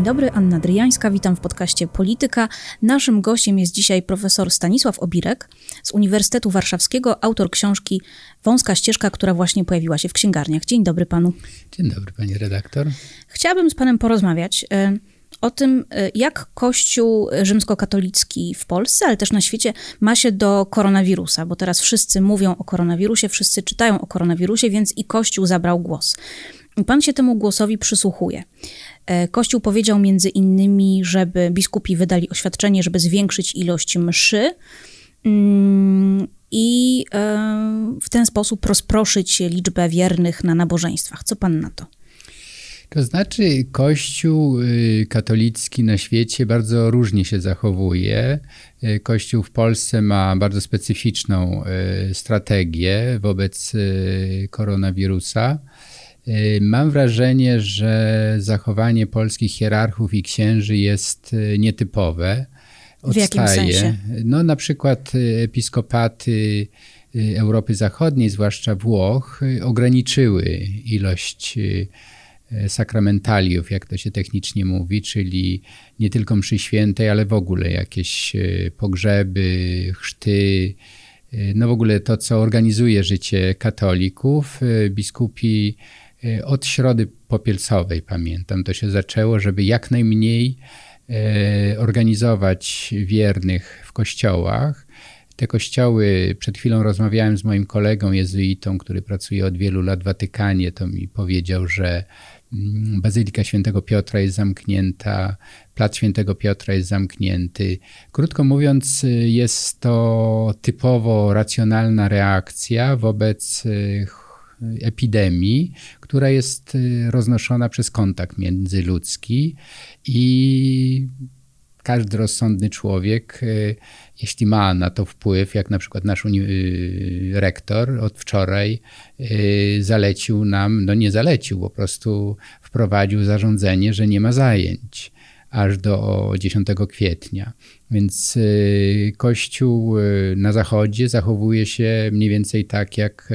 Dzień dobry, Anna Dryjańska, witam w podcaście Polityka. Naszym gościem jest dzisiaj profesor Stanisław Obirek z Uniwersytetu Warszawskiego, autor książki Wąska ścieżka, która właśnie pojawiła się w księgarniach. Dzień dobry panu. Dzień dobry, pani redaktor. Chciałabym z panem porozmawiać e, o tym, e, jak Kościół rzymskokatolicki w Polsce, ale też na świecie ma się do koronawirusa, bo teraz wszyscy mówią o koronawirusie, wszyscy czytają o koronawirusie, więc i Kościół zabrał głos. Pan się temu głosowi przysłuchuje. E, Kościół powiedział między innymi, żeby biskupi wydali oświadczenie, żeby zwiększyć ilość mszy mm, i e, w ten sposób rozproszyć liczbę wiernych na nabożeństwach. Co pan na to? To znaczy, Kościół y, katolicki na świecie bardzo różnie się zachowuje. Y, Kościół w Polsce ma bardzo specyficzną y, strategię wobec koronawirusa. Mam wrażenie, że zachowanie polskich hierarchów i księży jest nietypowe. Odstaje. W jakim sensie? No, na przykład episkopaty Europy Zachodniej, zwłaszcza Włoch, ograniczyły ilość E, sakramentaliów, jak to się technicznie mówi, czyli nie tylko mszy świętej, ale w ogóle jakieś pogrzeby, chrzty, no w ogóle to, co organizuje życie katolików. Biskupi od środy popielcowej, pamiętam, to się zaczęło, żeby jak najmniej organizować wiernych w kościołach. Te kościoły, przed chwilą rozmawiałem z moim kolegą jezuitą, który pracuje od wielu lat w Watykanie, to mi powiedział, że Mm, Bazylika Świętego Piotra jest zamknięta, Plac Świętego Piotra jest zamknięty. Krótko mówiąc, jest to typowo racjonalna reakcja wobec epidemii, która jest y, roznoszona przez kontakt międzyludzki i każdy rozsądny człowiek, y, jeśli ma na to wpływ, jak na przykład nasz y, rektor od wczoraj zalecił nam, no nie zalecił, po prostu wprowadził zarządzenie, że nie ma zajęć aż do 10 kwietnia. Więc Kościół na Zachodzie zachowuje się mniej więcej tak, jak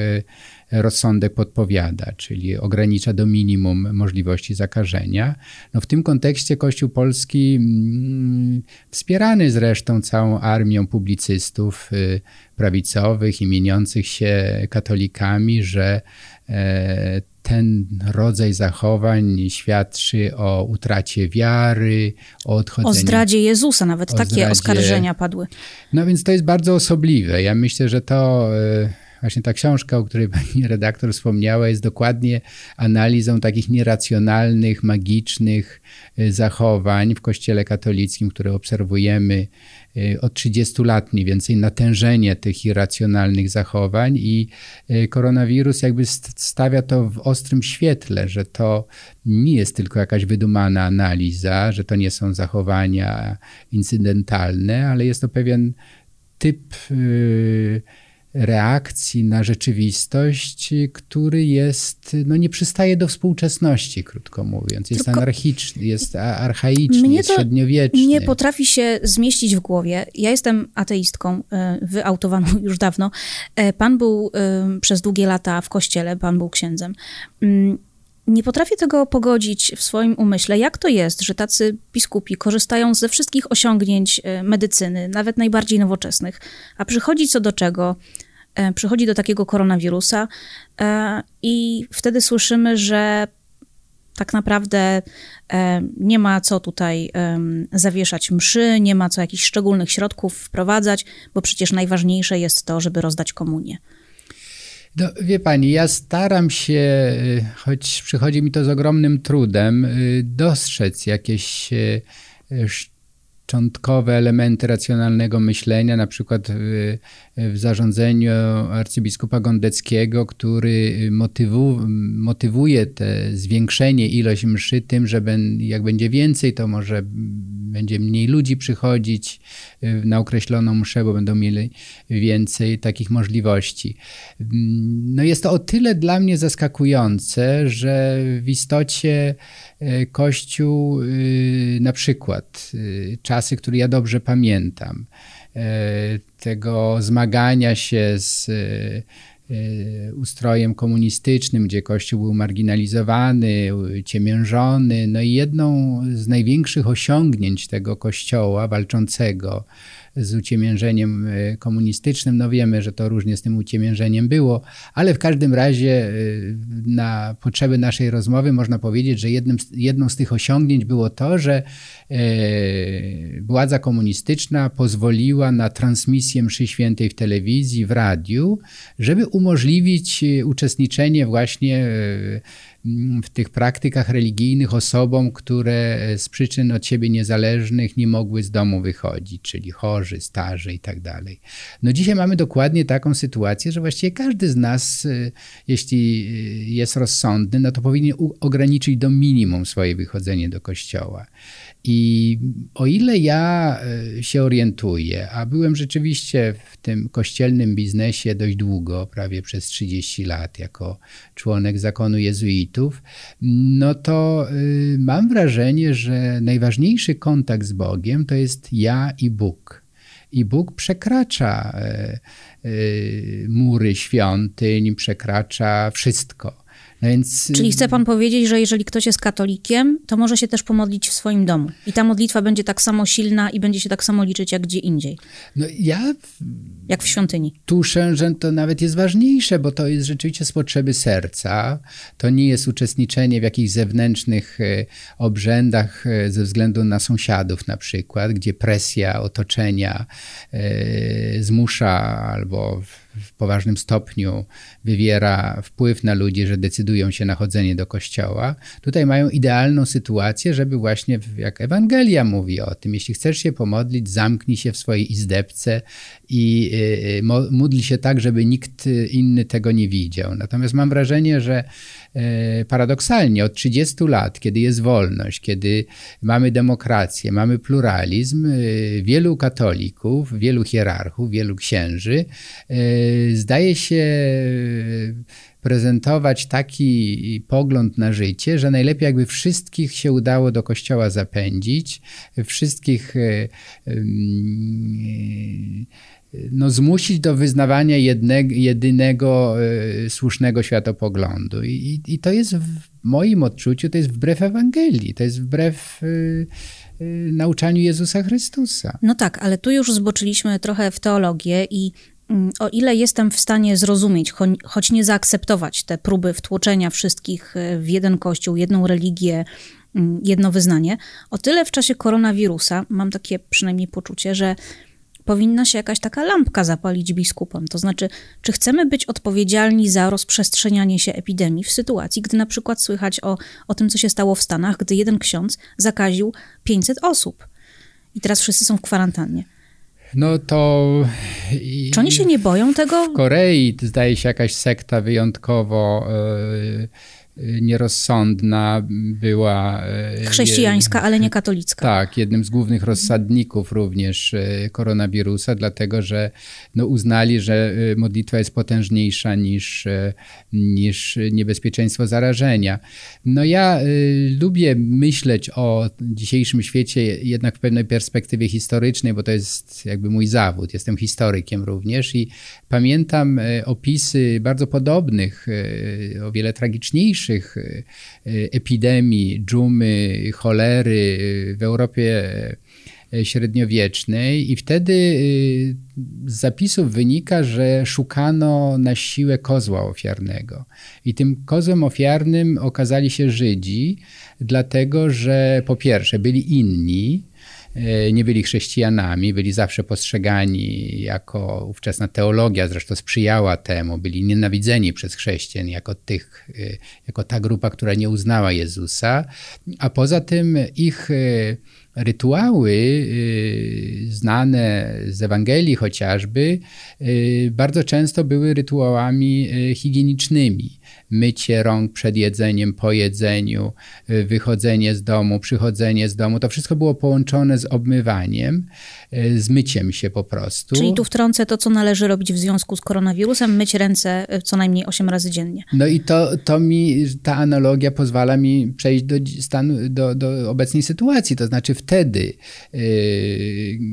rozsądek podpowiada, czyli ogranicza do minimum możliwości zakażenia. No w tym kontekście Kościół Polski, mm, wspierany zresztą całą armią publicystów y, prawicowych i mieniących się katolikami, że e, ten rodzaj zachowań świadczy o utracie wiary, o odchodzeniu. O zdradzie Jezusa, nawet takie zdradzie. oskarżenia padły. No więc to jest bardzo osobliwe. Ja myślę, że to e, właśnie ta książka, o której pani redaktor wspomniała, jest dokładnie analizą takich nieracjonalnych, magicznych y, zachowań w Kościele katolickim, które obserwujemy y, od 30 lat mniej więcej, natężenie tych irracjonalnych zachowań i y, koronawirus jakby stawia to w ostrym świetle, że to nie jest tylko jakaś wydumana analiza, że to nie są zachowania incydentalne, ale jest to pewien typ reakcji na rzeczywistość, który jest, no nie przystaje do współczesności, krótko mówiąc. Jest Tylko anarchiczny, jest archaiczny, jest średniowieczny. Nie potrafi się zmieścić w głowie. Ja jestem ateistką, e, wyautowaną już dawno. E, pan był e, przez długie lata w kościele, pan był księdzem. Mm, nie potrafię tego pogodzić w swoim umyśle. Jak to jest, że tacy biskupi korzystają ze wszystkich osiągnięć medycyny, nawet najbardziej nowoczesnych, a przychodzi co do czego, przychodzi do takiego koronawirusa e, i wtedy słyszymy, że tak naprawdę e, nie ma co tutaj zawieszać mszy, nie ma co jakichś szczególnych środków wprowadzać, bo przecież najważniejsze jest to, żeby rozdać komunię. No, wie pani, ja staram się, choć przychodzi mi to z ogromnym trudem, dostrzec jakieś szczątkowe elementy racjonalnego myślenia, na przykład w, w zarządzeniu arcybiskupa Gondeckiego, który motywu, motywuje te zwiększenie ilości mszy tym, że ben, jak będzie więcej, to może będzie mniej ludzi przychodzić y, na określoną mszę, bo będą mieli więcej takich możliwości. No jest to o tyle dla mnie zaskakujące, że w istocie y, Kościół, y, na przykład czasy, które ja dobrze pamiętam, tego zmagania się z ustrojem komunistycznym, gdzie Kościół był marginalizowany, ciemiężony. No i jedną z największych osiągnięć tego Kościoła walczącego z uciemiężeniem e, komunistycznym. No wiemy, że to różnie z tym uciemiężeniem było, ale w każdym razie e, na potrzeby naszej rozmowy można powiedzieć, że jednym, jedną z tych osiągnięć było to, że e, władza komunistyczna pozwoliła na transmisję mszy świętej w telewizji, w radiu, żeby umożliwić uczestniczenie właśnie w tych praktykach religijnych osobom, które z przyczyn od siebie niezależnych nie mogły z domu wychodzić, czyli chorzy, starzy i tak dalej. No dzisiaj mamy dokładnie taką sytuację, że właściwie każdy z nas, y, jeśli y, jest rozsądny, no to powinien ograniczyć do minimum swoje wychodzenie do kościoła. I o ile ja e, się orientuję, a byłem rzeczywiście w tym kościelnym biznesie dość długo, prawie przez 30 lat, jako członek zakonu jezuitów, no to y, mam wrażenie, że najważniejszy kontakt z Bogiem to jest ja i Bóg. I Bóg przekracza e, e, mury świątyń, przekracza wszystko. No więc... Czyli chce pan powiedzieć, że jeżeli ktoś jest katolikiem, to może się też pomodlić w swoim domu. I ta modlitwa będzie tak samo silna i będzie się tak samo liczyć jak gdzie indziej. No ja... Jak w świątyni. Tuszę, że to nawet jest ważniejsze, bo to jest rzeczywiście z potrzeby serca. To nie jest uczestniczenie w jakichś zewnętrznych e, obrzędach e, ze względu na sąsiadów na przykład, gdzie presja otoczenia zmusza albo w poważnym stopniu wywiera wpływ na ludzi, że decydują się na chodzenie do kościoła, tutaj mają idealną sytuację, żeby właśnie, jak Ewangelia mówi o tym, jeśli chcesz się pomodlić, zamknij się w swojej izdebce i y, y, módl się tak, żeby nikt inny tego nie widział. Natomiast mam wrażenie, że e, paradoksalnie od 30 lat, kiedy jest wolność, kiedy mamy demokrację, mamy pluralizm, y, wielu katolików, wielu hierarchów, wielu księży zdaje się prezentować taki pogląd na życie, że najlepiej jakby wszystkich się udało do kościoła zapędzić, wszystkich e, no, zmusić do wyznawania jednego, jedynego e, słusznego światopoglądu. I, I to jest w moim odczuciu, to jest wbrew Ewangelii, to jest wbrew e, nauczaniu Jezusa Chrystusa. No tak, ale tu już zboczyliśmy trochę w teologię i Mm, o ile jestem w stanie zrozumieć, choć nie zaakceptować te próby wtłoczenia wszystkich e, w jeden kościół, jedną religię, mm, jedno wyznanie, o tyle w czasie koronawirusa mam takie przynajmniej poczucie, że powinna się jakaś taka lampka zapalić biskupom. To znaczy, czy chcemy być odpowiedzialni za rozprzestrzenianie się epidemii w sytuacji, gdy na przykład słychać o, o tym, co się stało w Stanach, gdy jeden ksiądz zakaził 500 osób i teraz wszyscy są w kwarantannie. No to. Czy oni się nie boją tego? W Korei zdaje się jakaś sekta wyjątkowo. Yy, nierozsądna była. E, Chrześcijańska, ale nie katolicka. Tak, jednym z głównych rozsadników również e, koronawirusa, dlatego że no, uznali, że e, modlitwa jest potężniejsza niż, niż niebezpieczeństwo zarażenia. No ja lubię myśleć o dzisiejszym świecie jednak w pewnej perspektywie historycznej, bo to jest jakby mój zawód. Jestem historykiem również i pamiętam opisy bardzo podobnych, o wiele tragiczniejszych, największych y, y, epidemii dżumy, cholery w Europie y, średniowiecznej i wtedy z zapisów wynika, że szukano na siłę kozła ofiarnego. I tym kozłem ofiarnym okazali się Żydzi, dlatego że po pierwsze byli inni, nie byli chrześcijanami, byli zawsze postrzegani jako ówczesna teologia, zresztą sprzyjała temu, byli nienawidzeni przez chrześcijan jako, tych, e, jako ta grupa, która nie uznała Jezusa, a poza tym ich e, rytuały znane z Ewangelii chociażby bardzo często były rytuałami higienicznymi mycie rąk przed jedzeniem, po jedzeniu, y, wychodzenie z domu, przychodzenie z domu. To wszystko było połączone z obmywaniem, y, z myciem się po prostu. Czyli tu wtrącę to, co należy robić w związku z koronawirusem, myć ręce y, co najmniej 8 razy dziennie. No i to, to mi, ta analogia pozwala mi przejść do, stanu, do, do obecnej sytuacji. To znaczy wtedy yy,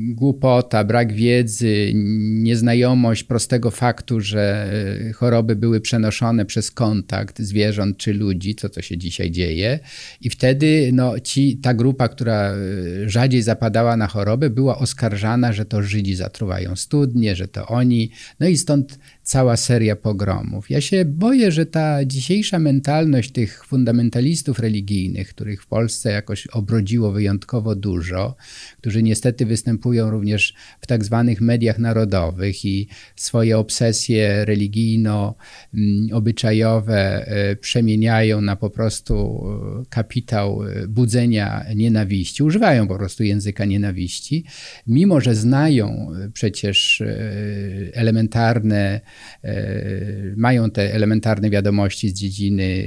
głupota, brak wiedzy, nieznajomość prostego faktu, że choroby były przenoszone przez kontakt zwierząt czy ludzi, co to się dzisiaj dzieje. I wtedy no, ci, ta grupa, która y, rzadziej zapadała na chorobę, była oskarżana, że to Żydzi zatruwają studnie, że to oni. No i stąd cała seria pogromów. Ja się boję, że ta dzisiejsza mentalność tych fundamentalistów religijnych, których w Polsce jakoś obrodziło wyjątkowo dużo, którzy niestety występują również w tak zwanych mediach narodowych i swoje obsesje religijno-obyczajowe e, przemieniają na po prostu e, kapitał e, budzenia nienawiści, używają po prostu języka nienawiści, mimo że znają przecież elementarne mają te elementarne wiadomości z dziedziny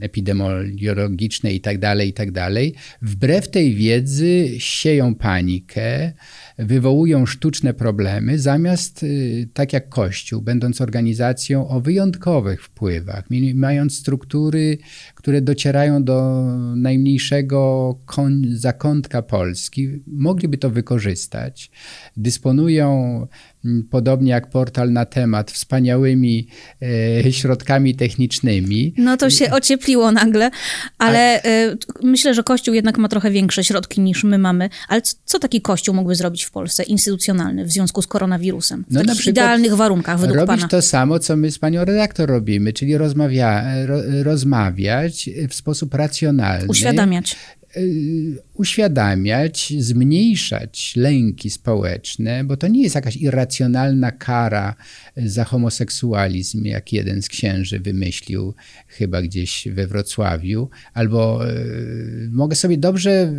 epidemiologicznej i tak dalej, i tak. Wbrew tej wiedzy sieją panikę, wywołują sztuczne problemy, zamiast y, tak jak Kościół, będąc organizacją o wyjątkowych wpływach, mając struktury, które docierają do najmniejszego zakątka Polski, mogliby to wykorzystać. Dysponują podobnie jak portal na temat, wspaniałymi e, środkami technicznymi. No to się ociepliło nagle, ale A... e, myślę, że Kościół jednak ma trochę większe środki niż my mamy. Ale co, co taki Kościół mógłby zrobić w Polsce, instytucjonalny, w związku z koronawirusem? W no takich idealnych warunkach według robić pana? to samo, co my z panią redaktor robimy, czyli rozmawia, ro, rozmawiać w sposób racjonalny. Uświadamiać uświadamiać, zmniejszać lęki społeczne, bo to nie jest jakaś irracjonalna kara za homoseksualizm, jak jeden z księży wymyślił chyba gdzieś we Wrocławiu, albo y, mogę sobie dobrze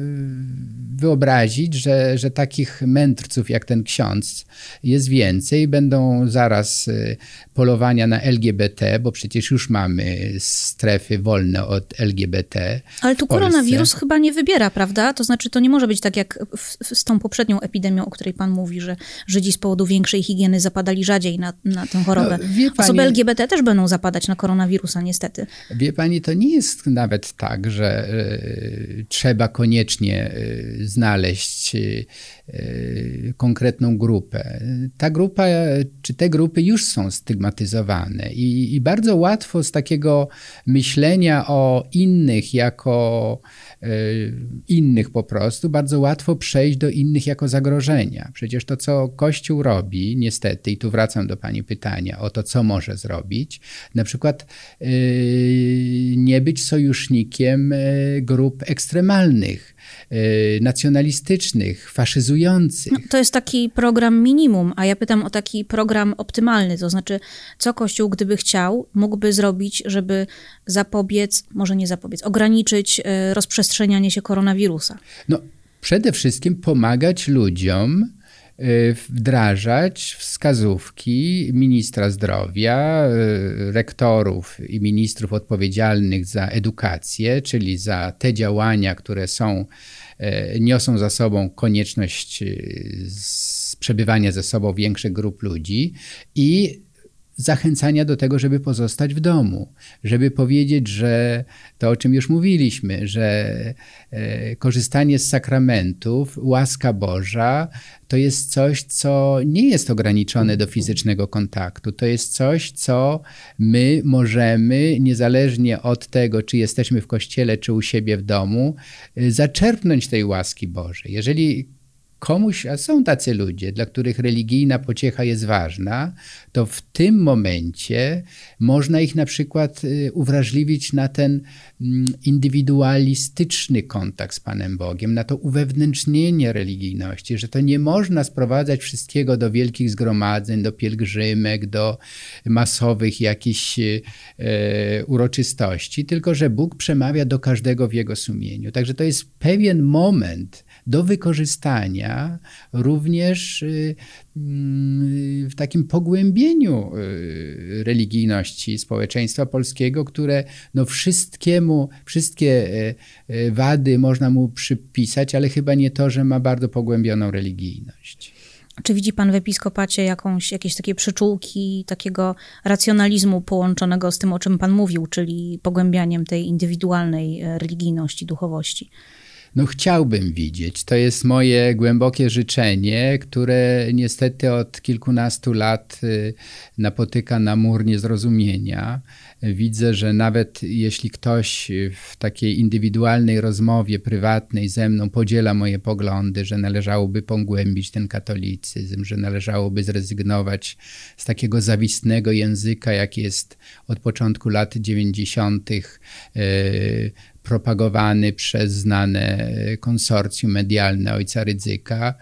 wyobrazić, że, że takich mędrców jak ten ksiądz jest więcej, będą zaraz y, polowania na LGBT, bo przecież już mamy strefy wolne od LGBT. Ale tu koronawirus chyba nie wybiera, prawda? To znaczy, to nie może być tak jak z tą poprzednią epidemią, o której pan mówi, że Żydzi z powodu większej higieny zapadali rzadziej na, na tę chorobę. No, pani, Osoby LGBT też będą zapadać na koronawirusa, niestety. Wie pani, to nie jest nawet tak, że y, trzeba koniecznie y, znaleźć y, konkretną grupę. Ta grupa, czy te grupy już są stygmatyzowane i, i bardzo łatwo z takiego myślenia o innych jako E, innych po prostu, bardzo łatwo przejść do innych jako zagrożenia. Przecież to, co Kościół robi, niestety, i tu wracam do Pani pytania o to, co może zrobić, na przykład e, nie być sojusznikiem grup ekstremalnych, nacjonalistycznych, faszyzujących. No, to jest taki program minimum, a ja pytam o taki program optymalny, to znaczy, co Kościół, gdyby chciał, mógłby zrobić, żeby zapobiec, może nie zapobiec, ograniczyć rozprzestrzenianie rozprzestrzenianie się koronawirusa? No, przede wszystkim pomagać ludziom y, wdrażać wskazówki ministra zdrowia, y, rektorów i ministrów odpowiedzialnych za edukację, czyli za te działania, które są, y, niosą za sobą konieczność przebywania ze sobą większych grup ludzi i zachęcania do tego, żeby pozostać w domu, żeby powiedzieć, że to, o czym już mówiliśmy, że e, korzystanie z sakramentów, łaska Boża, to jest coś, co nie jest ograniczone do fizycznego kontaktu. To jest coś, co my możemy, niezależnie od tego, czy jesteśmy w kościele, czy u siebie w domu, e, zaczerpnąć tej łaski Bożej. Jeżeli komuś, a są tacy ludzie, dla których religijna pociecha jest ważna, to w tym momencie można ich na przykład y, uwrażliwić na ten mm, indywidualistyczny kontakt z Panem Bogiem, na to uwewnętrznienie religijności, że to nie można sprowadzać wszystkiego do wielkich zgromadzeń, do pielgrzymek, do masowych jakichś e, uroczystości, tylko że Bóg przemawia do każdego w jego sumieniu. Także to jest pewien moment, do wykorzystania również y, mm, w takim pogłębieniu y, religijności społeczeństwa polskiego, które no wszystkiemu, wszystkie y, wady można mu przypisać, ale chyba nie to, że ma bardzo pogłębioną religijność. Czy widzi pan w episkopacie jakąś, jakieś takie przyczółki takiego racjonalizmu połączonego z tym, o czym pan mówił, czyli pogłębianiem tej indywidualnej religijności, duchowości? No chciałbym widzieć. To jest moje głębokie życzenie, które niestety od kilkunastu lat y, napotyka na mur niezrozumienia. Widzę, że nawet jeśli ktoś w takiej indywidualnej rozmowie prywatnej ze mną podziela moje poglądy, że należałoby pogłębić ten katolicyzm, że należałoby zrezygnować z takiego zawistnego języka, jaki jest od początku lat 90 propagowany przez znane konsorcjum medialne ojca Rydzyka.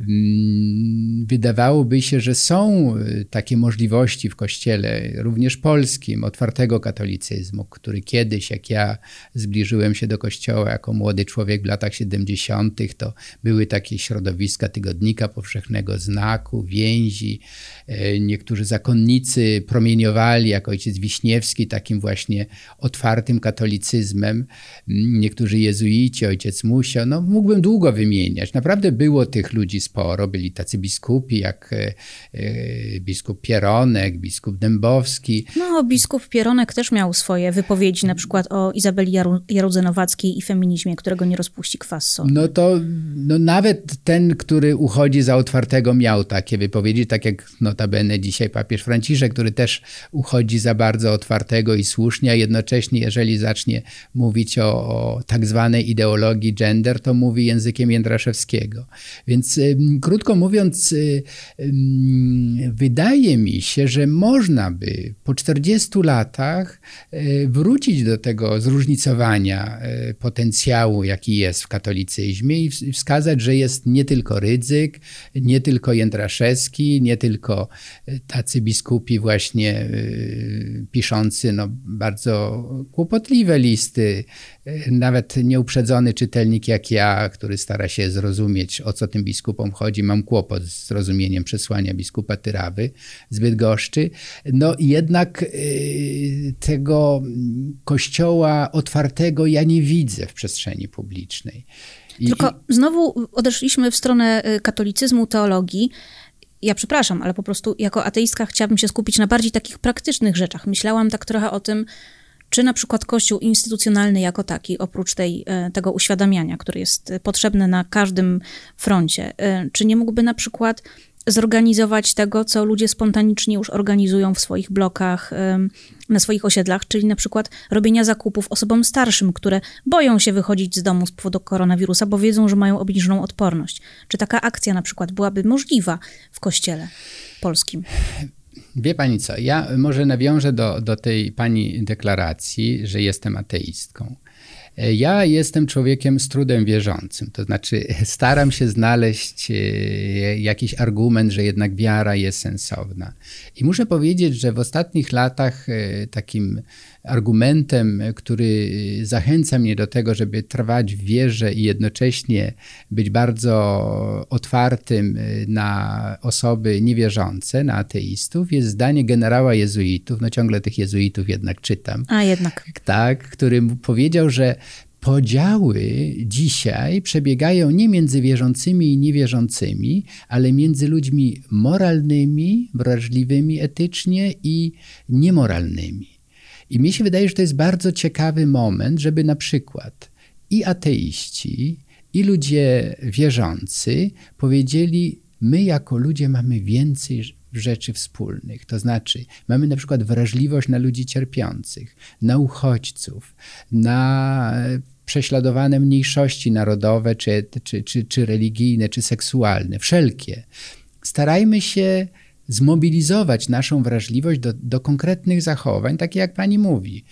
Mm, wydawałoby się, że są y, takie możliwości w kościele, również polskim, otwartego katolicyzmu, który kiedyś, jak ja zbliżyłem się do kościoła jako młody człowiek w latach 70., to były takie środowiska tygodnika powszechnego znaku, więzi. E, niektórzy zakonnicy promieniowali, jak ojciec Wiśniewski, takim właśnie otwartym katolicyzmem niektórzy jezuici, ojciec Musio, no mógłbym długo wymieniać. Naprawdę było tych ludzi sporo, byli tacy biskupi jak e, e, biskup Pieronek, biskup Dębowski. No, biskup Pieronek też miał swoje wypowiedzi, na przykład o Izabeli Jarudzenowackiej i feminizmie, którego nie rozpuści kwas No to no nawet ten, który uchodzi za otwartego miał takie wypowiedzi, tak jak notabene dzisiaj papież Franciszek, który też uchodzi za bardzo otwartego i słusznie, a jednocześnie jeżeli zacznie mówić o, o tak zwanej ideologii gender, to mówi językiem Jędraszewskiego. Więc krótko mówiąc, y, wydaje mi się, że można by po 40 latach y, wrócić do tego zróżnicowania y, potencjału, jaki jest w katolicyzmie i wskazać, że jest nie tylko Rydzyk, nie tylko Jędraszewski, nie tylko tacy biskupi właśnie piszący no, bardzo kłopotliwe listy nawet nieuprzedzony czytelnik jak ja, który stara się zrozumieć, o co tym biskupom chodzi, mam kłopot z zrozumieniem przesłania biskupa Tyrawy z Bydgoszczy. No jednak y, tego kościoła otwartego ja nie widzę w przestrzeni publicznej. I, Tylko znowu odeszliśmy w stronę y, katolicyzmu, teologii ja przepraszam, ale po prostu jako ateistka chciałabym się skupić na bardziej takich praktycznych rzeczach. Myślałam tak trochę o tym, czy na przykład Kościół instytucjonalny jako taki, oprócz tej, e, tego uświadamiania, które jest potrzebne na każdym froncie, e, czy nie mógłby na przykład zorganizować tego, co ludzie spontanicznie już organizują w swoich blokach, na swoich osiedlach, czyli na przykład robienia zakupów osobom starszym, które boją się wychodzić z domu z powodu koronawirusa, bo wiedzą, że mają obniżoną odporność. Czy taka akcja na przykład byłaby możliwa w kościele polskim? Wie pani co, ja może nawiążę do, do tej pani deklaracji, że jestem ateistką. Ja jestem człowiekiem z trudem wierzącym, to znaczy staram się znaleźć e, jakiś argument, że jednak wiara jest sensowna. I muszę powiedzieć, że w ostatnich latach e, takim argumentem, który zachęca mnie do tego, żeby trwać w wierze i jednocześnie być bardzo otwartym na osoby niewierzące, na ateistów, jest zdanie generała jezuitów, no ciągle tych jezuitów jednak czytam. A jednak. Tak, który powiedział, że podziały dzisiaj przebiegają nie między wierzącymi i niewierzącymi, ale między ludźmi moralnymi, wrażliwymi etycznie i niemoralnymi. I mi się wydaje, że to jest bardzo ciekawy moment, żeby na przykład i ateiści, i ludzie wierzący powiedzieli: My, jako ludzie, mamy więcej rzeczy wspólnych. To znaczy, mamy na przykład wrażliwość na ludzi cierpiących, na uchodźców, na prześladowane mniejszości narodowe, czy, czy, czy, czy religijne, czy seksualne, wszelkie. Starajmy się zmobilizować naszą wrażliwość do, do konkretnych zachowań, takie jak pani mówi.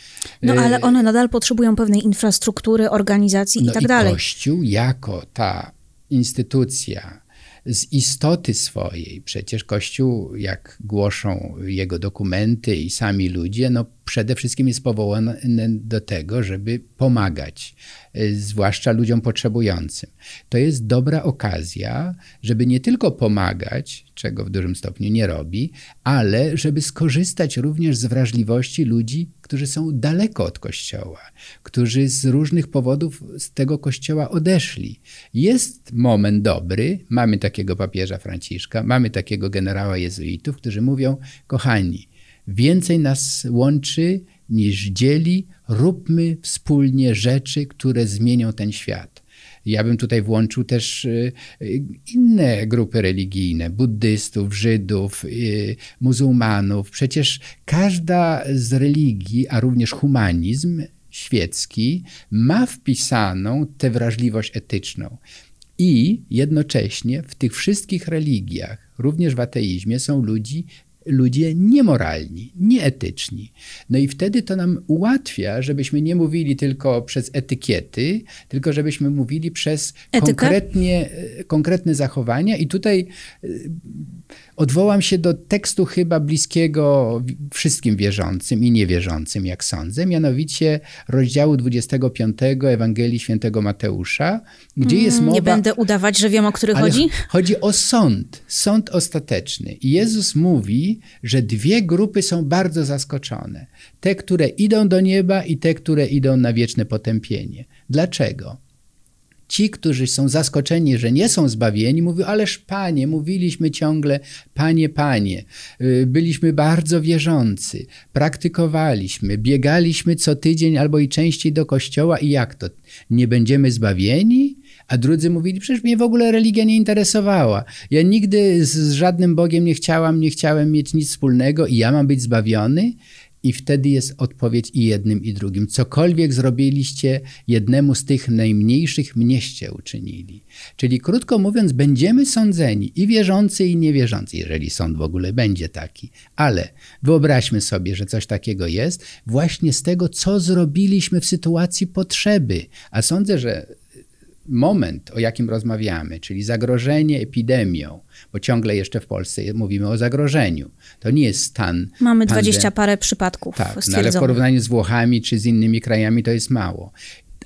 No ale one nadal potrzebują pewnej infrastruktury, organizacji no i tak i dalej. Kościół jako ta instytucja z istoty swojej, przecież Kościół, jak głoszą jego dokumenty i sami ludzie, no przede wszystkim jest powołany do tego, żeby pomagać, y, zwłaszcza ludziom potrzebującym. To jest dobra okazja, żeby nie tylko pomagać, czego w dużym stopniu nie robi, ale żeby skorzystać również z wrażliwości ludzi, którzy są daleko od Kościoła, którzy z różnych powodów z tego Kościoła odeszli. Jest moment dobry, mamy takiego papieża Franciszka, mamy takiego generała jezuitów, którzy mówią, kochani, Więcej nas łączy niż dzieli. Róbmy wspólnie rzeczy, które zmienią ten świat. Ja bym tutaj włączył też y, inne grupy religijne, buddystów, Żydów, y, muzułmanów. Przecież każda z religii, a również humanizm świecki ma wpisaną tę wrażliwość etyczną. I jednocześnie w tych wszystkich religiach, również w ateizmie, są ludzi, ludzie niemoralni, nieetyczni. No i wtedy to nam ułatwia, żebyśmy nie mówili tylko przez etykiety, tylko żebyśmy mówili przez konkretnie, konkretne zachowania. I tutaj Odwołam się do tekstu chyba bliskiego wszystkim wierzącym i niewierzącym, jak sądzę, mianowicie rozdziału 25 Ewangelii Świętego Mateusza, gdzie jest mm, mowa... Nie będę udawać, że wiem, o który chodzi. Chodzi o sąd, sąd ostateczny. I Jezus mówi, że dwie grupy są bardzo zaskoczone. Te, które idą do nieba i te, które idą na wieczne potępienie. Dlaczego? Ci, którzy są zaskoczeni, że nie są zbawieni, mówią, ależ panie, mówiliśmy ciągle, panie, panie. Y, byliśmy bardzo wierzący, praktykowaliśmy, biegaliśmy co tydzień albo i częściej do kościoła i jak to? Nie będziemy zbawieni? A drudzy mówili, przecież mnie w ogóle religia nie interesowała. Ja nigdy z żadnym Bogiem nie chciałam, nie chciałem mieć nic wspólnego i ja mam być zbawiony? I wtedy jest odpowiedź i jednym, i drugim. Cokolwiek zrobiliście jednemu z tych najmniejszych, mnieście uczynili. Czyli krótko mówiąc, będziemy sądzeni i wierzący, i niewierzący, jeżeli sąd w ogóle będzie taki. Ale wyobraźmy sobie, że coś takiego jest właśnie z tego, co zrobiliśmy w sytuacji potrzeby. A sądzę, że moment, o jakim rozmawiamy, czyli zagrożenie epidemią, bo ciągle jeszcze w Polsce mówimy o zagrożeniu. To nie jest stan. Mamy dwadzieścia parę przypadków. Tak, no ale w porównaniu z Włochami czy z innymi krajami to jest mało.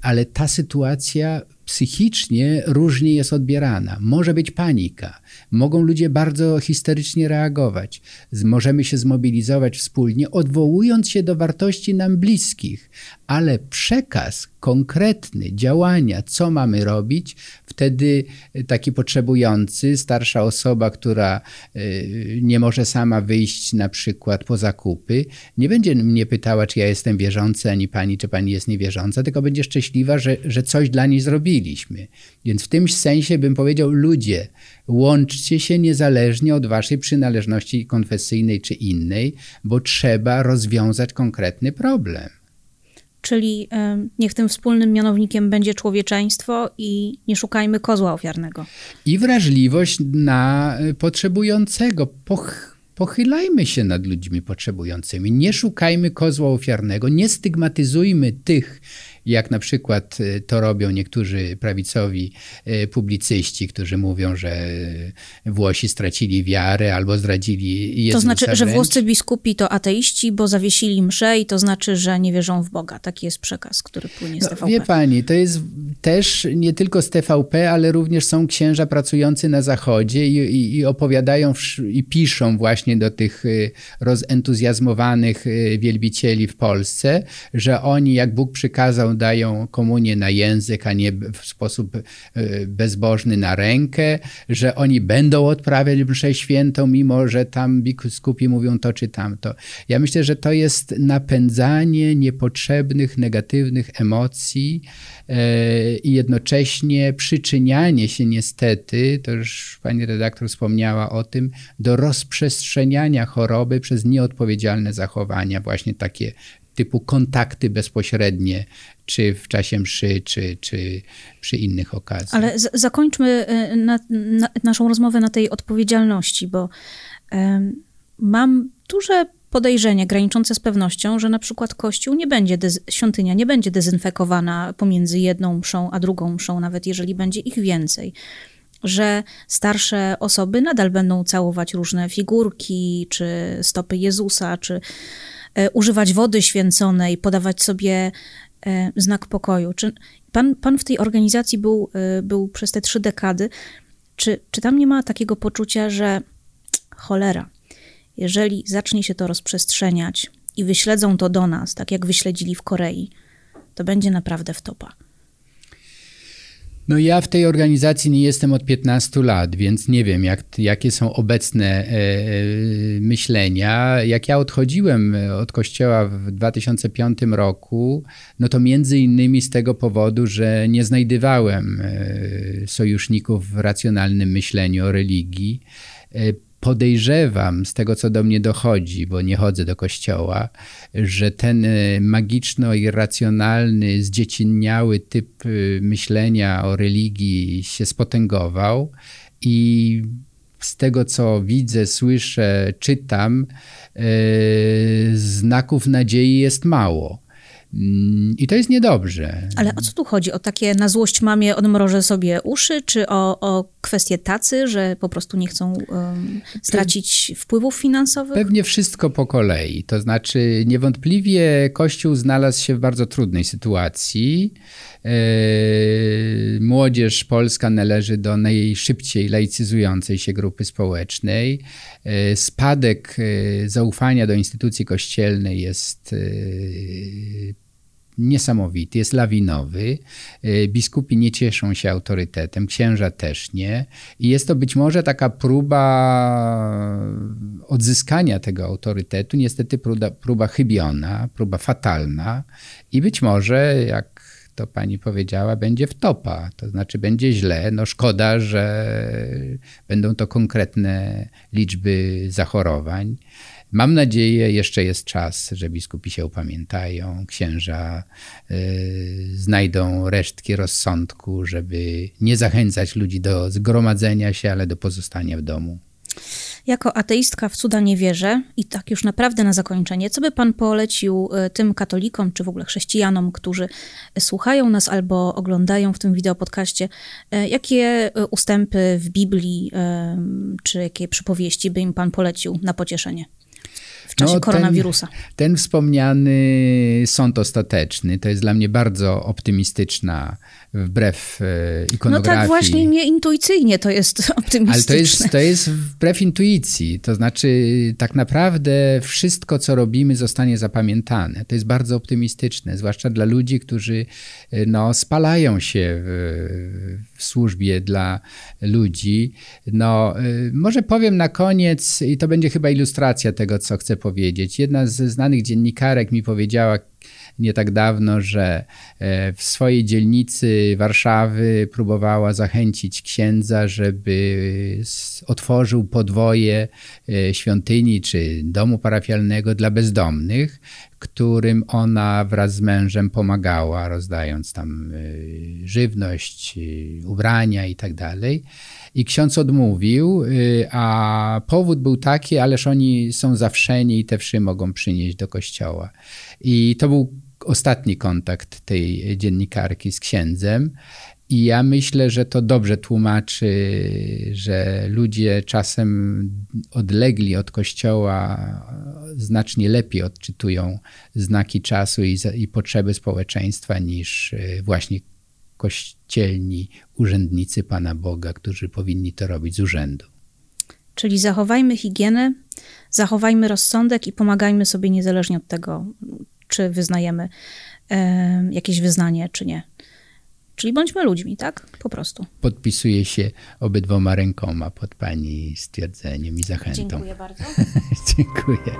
Ale ta sytuacja psychicznie różnie jest odbierana. Może być panika, mogą ludzie bardzo histerycznie reagować. Możemy się zmobilizować wspólnie, odwołując się do wartości nam bliskich, ale przekaz konkretny, działania, co mamy robić, wtedy taki potrzebujący, starsza osoba, która y, nie może sama wyjść na przykład po zakupy, nie będzie mnie pytała, czy ja jestem wierzący, ani pani, czy pani jest niewierząca, tylko będzie szczęśliwa, że, że coś dla niej Więc w tym sensie bym powiedział, ludzie, łączcie się niezależnie od waszej przynależności konfesyjnej czy innej, bo trzeba rozwiązać konkretny problem. Czyli niech tym wspólnym mianownikiem będzie człowieczeństwo i nie szukajmy kozła ofiarnego. I wrażliwość na e, potrzebującego. Poch pochylajmy się nad ludźmi potrzebującymi. Nie szukajmy kozła ofiarnego, nie stygmatyzujmy tych, jak na przykład y, to robią niektórzy prawicowi y, publicyści, którzy mówią, że Włosi stracili wiarę albo zdradzili Jezusa To znaczy, wręcz. że włoscy biskupi to ateiści, bo zawiesili mszę i to znaczy, że nie wierzą w Boga. Taki jest przekaz, który płynie z no, TVP. Wie pani, to jest też nie tylko z TVP, ale również są księża pracujący na Zachodzie i, i, i opowiadają i piszą właśnie do tych y, rozentuzjazmowanych wielbicieli w Polsce, że oni, jak Bóg przykazał dają komunię na język, a nie w sposób e, bezbożny na rękę, że oni będą odprawiać mszę świętą, mimo że tam biskupi mówią to czy tamto. Ja myślę, że to jest napędzanie niepotrzebnych, negatywnych emocji e, i jednocześnie przyczynianie się niestety, to już pani redaktor wspomniała o tym, do rozprzestrzeniania choroby przez nieodpowiedzialne zachowania, właśnie takie typu kontakty bezpośrednie, czy w czasie mszy, czy, czy przy innych okazjach. Ale z- zakończmy y, na, na, naszą rozmowę na tej odpowiedzialności, bo mam duże podejrzenie graniczące z pewnością, że na przykład kościół nie będzie, świątynia nie będzie dezynfekowana pomiędzy jedną mszą a drugą mszą, nawet jeżeli będzie ich więcej że starsze osoby nadal będą całować różne figurki, czy stopy Jezusa, czy używać wody święconej, podawać sobie e, znak pokoju. Czy pan, pan w tej organizacji był, e, był przez te trzy dekady? Czy, czy tam nie ma takiego poczucia, że cholera, jeżeli zacznie się to rozprzestrzeniać i wyśledzą to do nas, tak jak wyśledzili w Korei, to będzie naprawdę wtopa? No ja w tej organizacji nie jestem od 15 lat, więc nie wiem, jak, jakie są obecne e, e, myślenia. Jak ja odchodziłem od kościoła w 2005 roku, no to między innymi z tego powodu, że nie znajdowałem e, sojuszników w racjonalnym myśleniu o religii. E, podejrzewam z tego, co do mnie dochodzi, bo nie chodzę do kościoła, że ten e, magiczno-irracjonalny, zdziecinniały typ e, myślenia o religii się spotęgował i z tego, co widzę, słyszę, czytam, znaków nadziei jest mało. Mm, I to jest niedobrze. Ale o co tu chodzi? O takie na złość mamie odmrożę sobie uszy, czy o, o kwestię tacy, że po prostu nie chcą stracić wpływów finansowych? Pewnie wszystko po kolei. To znaczy, niewątpliwie Kościół znalazł się w bardzo trudnej sytuacji. E, młodzież polska należy do najszybciej laicyzującej się grupy społecznej. E, spadek e, zaufania do instytucji kościelnej jest niesamowity, jest lawinowy. Y, biskupi nie cieszą się autorytetem, księża też nie. I jest to być może taka próba odzyskania tego autorytetu, niestety próba, próba chybiona, próba fatalna i być może, jak to pani powiedziała, będzie wtopa, to znaczy będzie źle. No szkoda, że będą to konkretne liczby zachorowań. Mam nadzieję, jeszcze jest czas, że biskupi się upamiętają, księża y, znajdą resztki rozsądku, żeby nie zachęcać ludzi do zgromadzenia się, ale do pozostania w domu. Jako ateistka w cuda nie wierzę i tak już naprawdę na zakończenie, co by pan polecił y, tym katolikom, czy w ogóle chrześcijanom, którzy słuchają nas albo oglądają w tym wideopodcaście, y, jakie ustępy w Biblii czy jakie przypowieści by im pan polecił na pocieszenie? Czasie no, koronawirusa. Ten, ten, wspomniany sąd ostateczny to jest dla mnie bardzo optymistyczna, wbrew ikonografii. No tak właśnie nieintuicyjnie to jest optymistyczne. Ale to jest, to jest wbrew intuicji. To znaczy tak naprawdę wszystko, co robimy zostanie zapamiętane. To jest bardzo optymistyczne, zwłaszcza dla ludzi, którzy no, spalają się w, w służbie dla ludzi. No, y, może powiem na koniec, i to będzie chyba ilustracja tego, co chcę powiedzieć. Jedna ze znanych dziennikarek mi powiedziała nie tak dawno, że e, w swojej dzielnicy Warszawy próbowała zachęcić księdza, żeby otworzył podwoje e, świątyni czy domu parafialnego dla bezdomnych, którym ona wraz z mężem pomagała, rozdając tam e, żywność, ubrania i tak dalej. I ksiądz odmówił, a powód był taki, ależ oni są zawszeni i te wszy mogą przynieść do kościoła. I to był ostatni kontakt tej dziennikarki z księdzem. I ja myślę, że to dobrze tłumaczy, że ludzie czasem odlegli od kościoła znacznie lepiej odczytują znaki czasu i, i potrzeby społeczeństwa niż e, właśnie kościelni urzędnicy Pana Boga, którzy powinni to robić z urzędu. Czyli zachowajmy higienę, zachowajmy rozsądek i pomagajmy sobie niezależnie od tego, czy wyznajemy e, jakieś wyznanie, czy nie. Czyli bądźmy ludźmi, tak? Po prostu. Podpisuję się obydwoma rękoma pod Pani stwierdzeniem i zachętą. Dziękuję bardzo. Dziękuję.